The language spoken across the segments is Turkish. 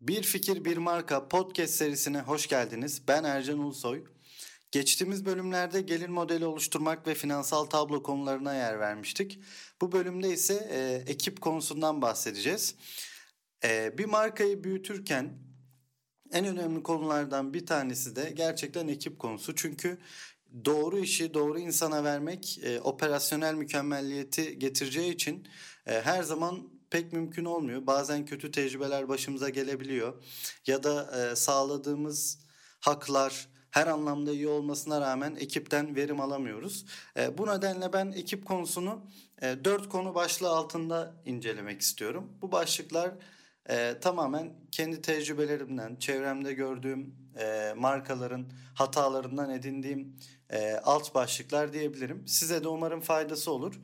Bir Fikir Bir Marka podcast serisine hoş geldiniz. Ben Ercan Ulusoy. Geçtiğimiz bölümlerde gelir modeli oluşturmak ve finansal tablo konularına yer vermiştik. Bu bölümde ise e, ekip konusundan bahsedeceğiz. E, bir markayı büyütürken en önemli konulardan bir tanesi de gerçekten ekip konusu. Çünkü doğru işi doğru insana vermek e, operasyonel mükemmelliyeti getireceği için e, her zaman pek mümkün olmuyor. Bazen kötü tecrübeler başımıza gelebiliyor. Ya da e, sağladığımız haklar her anlamda iyi olmasına rağmen ekipten verim alamıyoruz. E, bu nedenle ben ekip konusunu e, dört konu başlığı altında incelemek istiyorum. Bu başlıklar e, tamamen kendi tecrübelerimden, çevremde gördüğüm e, markaların hatalarından edindiğim e, alt başlıklar diyebilirim. Size de umarım faydası olur.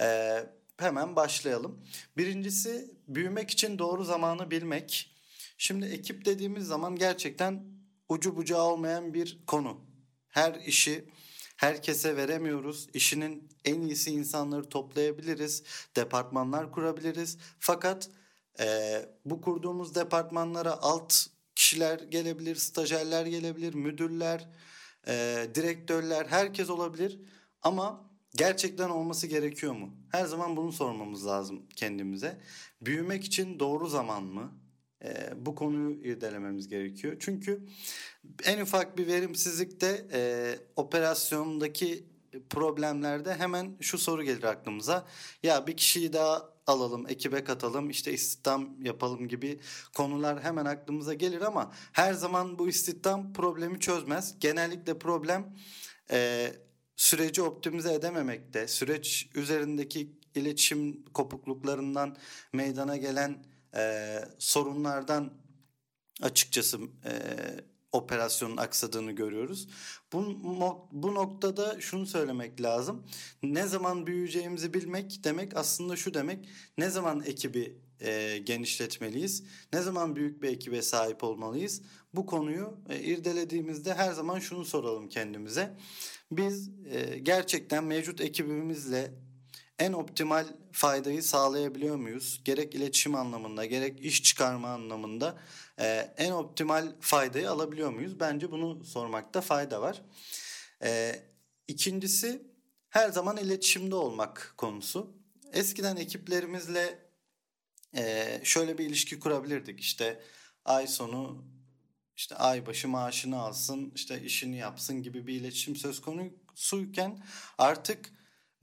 E, hemen başlayalım. Birincisi büyümek için doğru zamanı bilmek. Şimdi ekip dediğimiz zaman gerçekten ucu bucağı olmayan bir konu. Her işi herkese veremiyoruz. İşinin en iyisi insanları toplayabiliriz. Departmanlar kurabiliriz. Fakat e, bu kurduğumuz departmanlara alt kişiler gelebilir, stajyerler gelebilir, müdürler, e, direktörler, herkes olabilir. Ama gerçekten olması gerekiyor mu? Her zaman bunu sormamız lazım kendimize. Büyümek için doğru zaman mı? E, bu konuyu irdelememiz gerekiyor. Çünkü en ufak bir verimsizlikte e, operasyondaki problemlerde hemen şu soru gelir aklımıza. Ya bir kişiyi daha alalım, ekibe katalım, işte istihdam yapalım gibi konular hemen aklımıza gelir ama her zaman bu istihdam problemi çözmez. Genellikle problem e, süreci optimize edememekte, süreç üzerindeki iletişim kopukluklarından meydana gelen e, sorunlardan açıkçası e, operasyonun aksadığını görüyoruz. Bu, bu noktada şunu söylemek lazım. Ne zaman büyüyeceğimizi bilmek demek aslında şu demek. Ne zaman ekibi e, genişletmeliyiz? Ne zaman büyük bir ekibe sahip olmalıyız? Bu konuyu e, irdelediğimizde her zaman şunu soralım kendimize. Biz e, gerçekten mevcut ekibimizle en optimal faydayı sağlayabiliyor muyuz? Gerek iletişim anlamında gerek iş çıkarma anlamında e, en optimal faydayı alabiliyor muyuz? Bence bunu sormakta fayda var. E, ikincisi her zaman iletişimde olmak konusu. Eskiden ekiplerimizle e, şöyle bir ilişki kurabilirdik. İşte ay sonu işte ay başı maaşını alsın, işte işini yapsın gibi bir iletişim söz konusuyken artık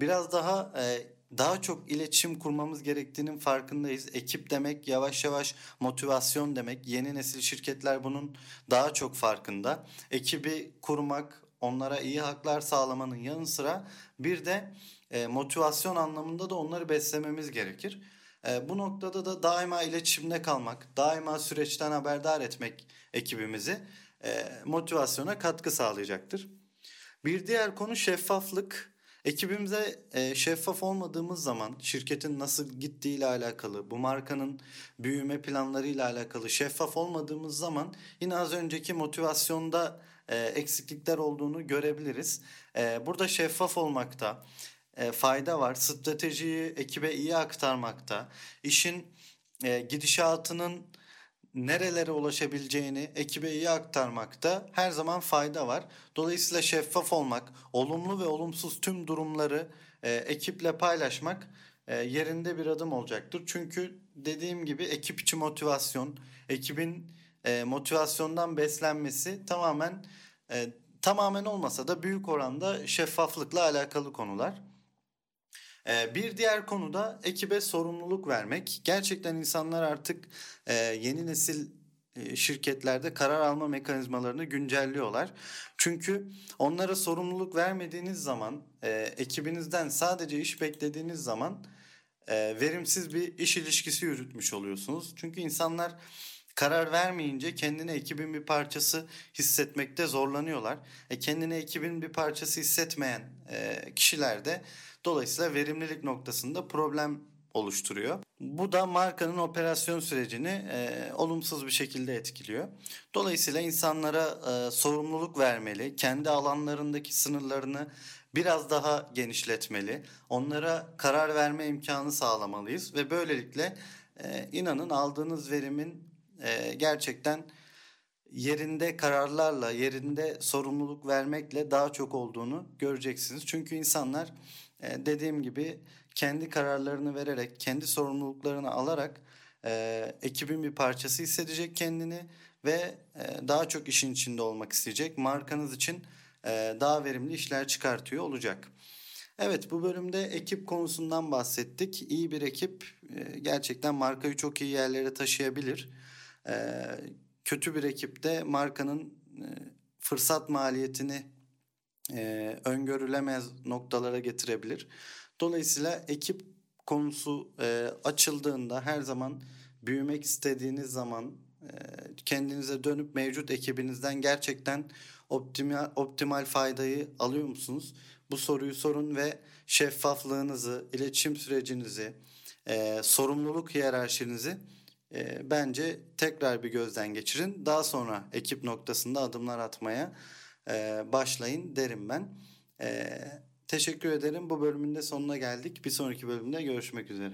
biraz daha e, daha çok iletişim kurmamız gerektiğinin farkındayız. Ekip demek yavaş yavaş motivasyon demek. Yeni nesil şirketler bunun daha çok farkında. Ekibi kurmak, onlara iyi haklar sağlamanın yanı sıra bir de e, motivasyon anlamında da onları beslememiz gerekir. E, bu noktada da daima iletişimde kalmak, daima süreçten haberdar etmek ekibimizi e, motivasyona katkı sağlayacaktır. Bir diğer konu şeffaflık. Ekibimize e, şeffaf olmadığımız zaman şirketin nasıl gittiği ile alakalı, bu markanın büyüme planları ile alakalı şeffaf olmadığımız zaman yine az önceki motivasyonda e, eksiklikler olduğunu görebiliriz. E, burada şeffaf olmakta e, fayda var. Stratejiyi ekibe iyi aktarmakta, işin e, gidişatının nerelere ulaşabileceğini ekibe iyi aktarmakta her zaman fayda var. Dolayısıyla şeffaf olmak, olumlu ve olumsuz tüm durumları e, ekiple paylaşmak e, yerinde bir adım olacaktır. Çünkü dediğim gibi ekip içi motivasyon, ekibin e, motivasyondan beslenmesi tamamen e, tamamen olmasa da büyük oranda şeffaflıkla alakalı konular. Ee, bir diğer konu da ekibe sorumluluk vermek. Gerçekten insanlar artık e, yeni nesil e, şirketlerde karar alma mekanizmalarını güncelliyorlar. Çünkü onlara sorumluluk vermediğiniz zaman, e, ekibinizden sadece iş beklediğiniz zaman verimsiz bir iş ilişkisi yürütmüş oluyorsunuz. Çünkü insanlar karar vermeyince kendini ekibin bir parçası hissetmekte zorlanıyorlar. E kendini ekibin bir parçası hissetmeyen e, kişiler de Dolayısıyla verimlilik noktasında problem oluşturuyor. Bu da markanın operasyon sürecini e, olumsuz bir şekilde etkiliyor. Dolayısıyla insanlara e, sorumluluk vermeli, kendi alanlarındaki sınırlarını biraz daha genişletmeli. Onlara karar verme imkanı sağlamalıyız ve böylelikle e, inanın aldığınız verimin e, gerçekten yerinde kararlarla, yerinde sorumluluk vermekle daha çok olduğunu göreceksiniz. Çünkü insanlar e, dediğim gibi kendi kararlarını vererek, kendi sorumluluklarını alarak e, ekibin bir parçası hissedecek kendini ve e, daha çok işin içinde olmak isteyecek. Markanız için e, daha verimli işler çıkartıyor olacak. Evet bu bölümde ekip konusundan bahsettik. İyi bir ekip e, gerçekten markayı çok iyi yerlere taşıyabilir. E, kötü bir ekip de markanın e, fırsat maliyetini e, öngörülemez noktalara getirebilir. Dolayısıyla ekip konusu e, açıldığında her zaman büyümek istediğiniz zaman e, kendinize dönüp mevcut ekibinizden gerçekten optimal, optimal faydayı alıyor musunuz? Bu soruyu sorun ve şeffaflığınızı, iletişim sürecinizi, e, sorumluluk hiyerarşinizi e, bence tekrar bir gözden geçirin. Daha sonra ekip noktasında adımlar atmaya e, başlayın derim ben. E, teşekkür ederim. Bu bölümün de sonuna geldik. Bir sonraki bölümde görüşmek üzere.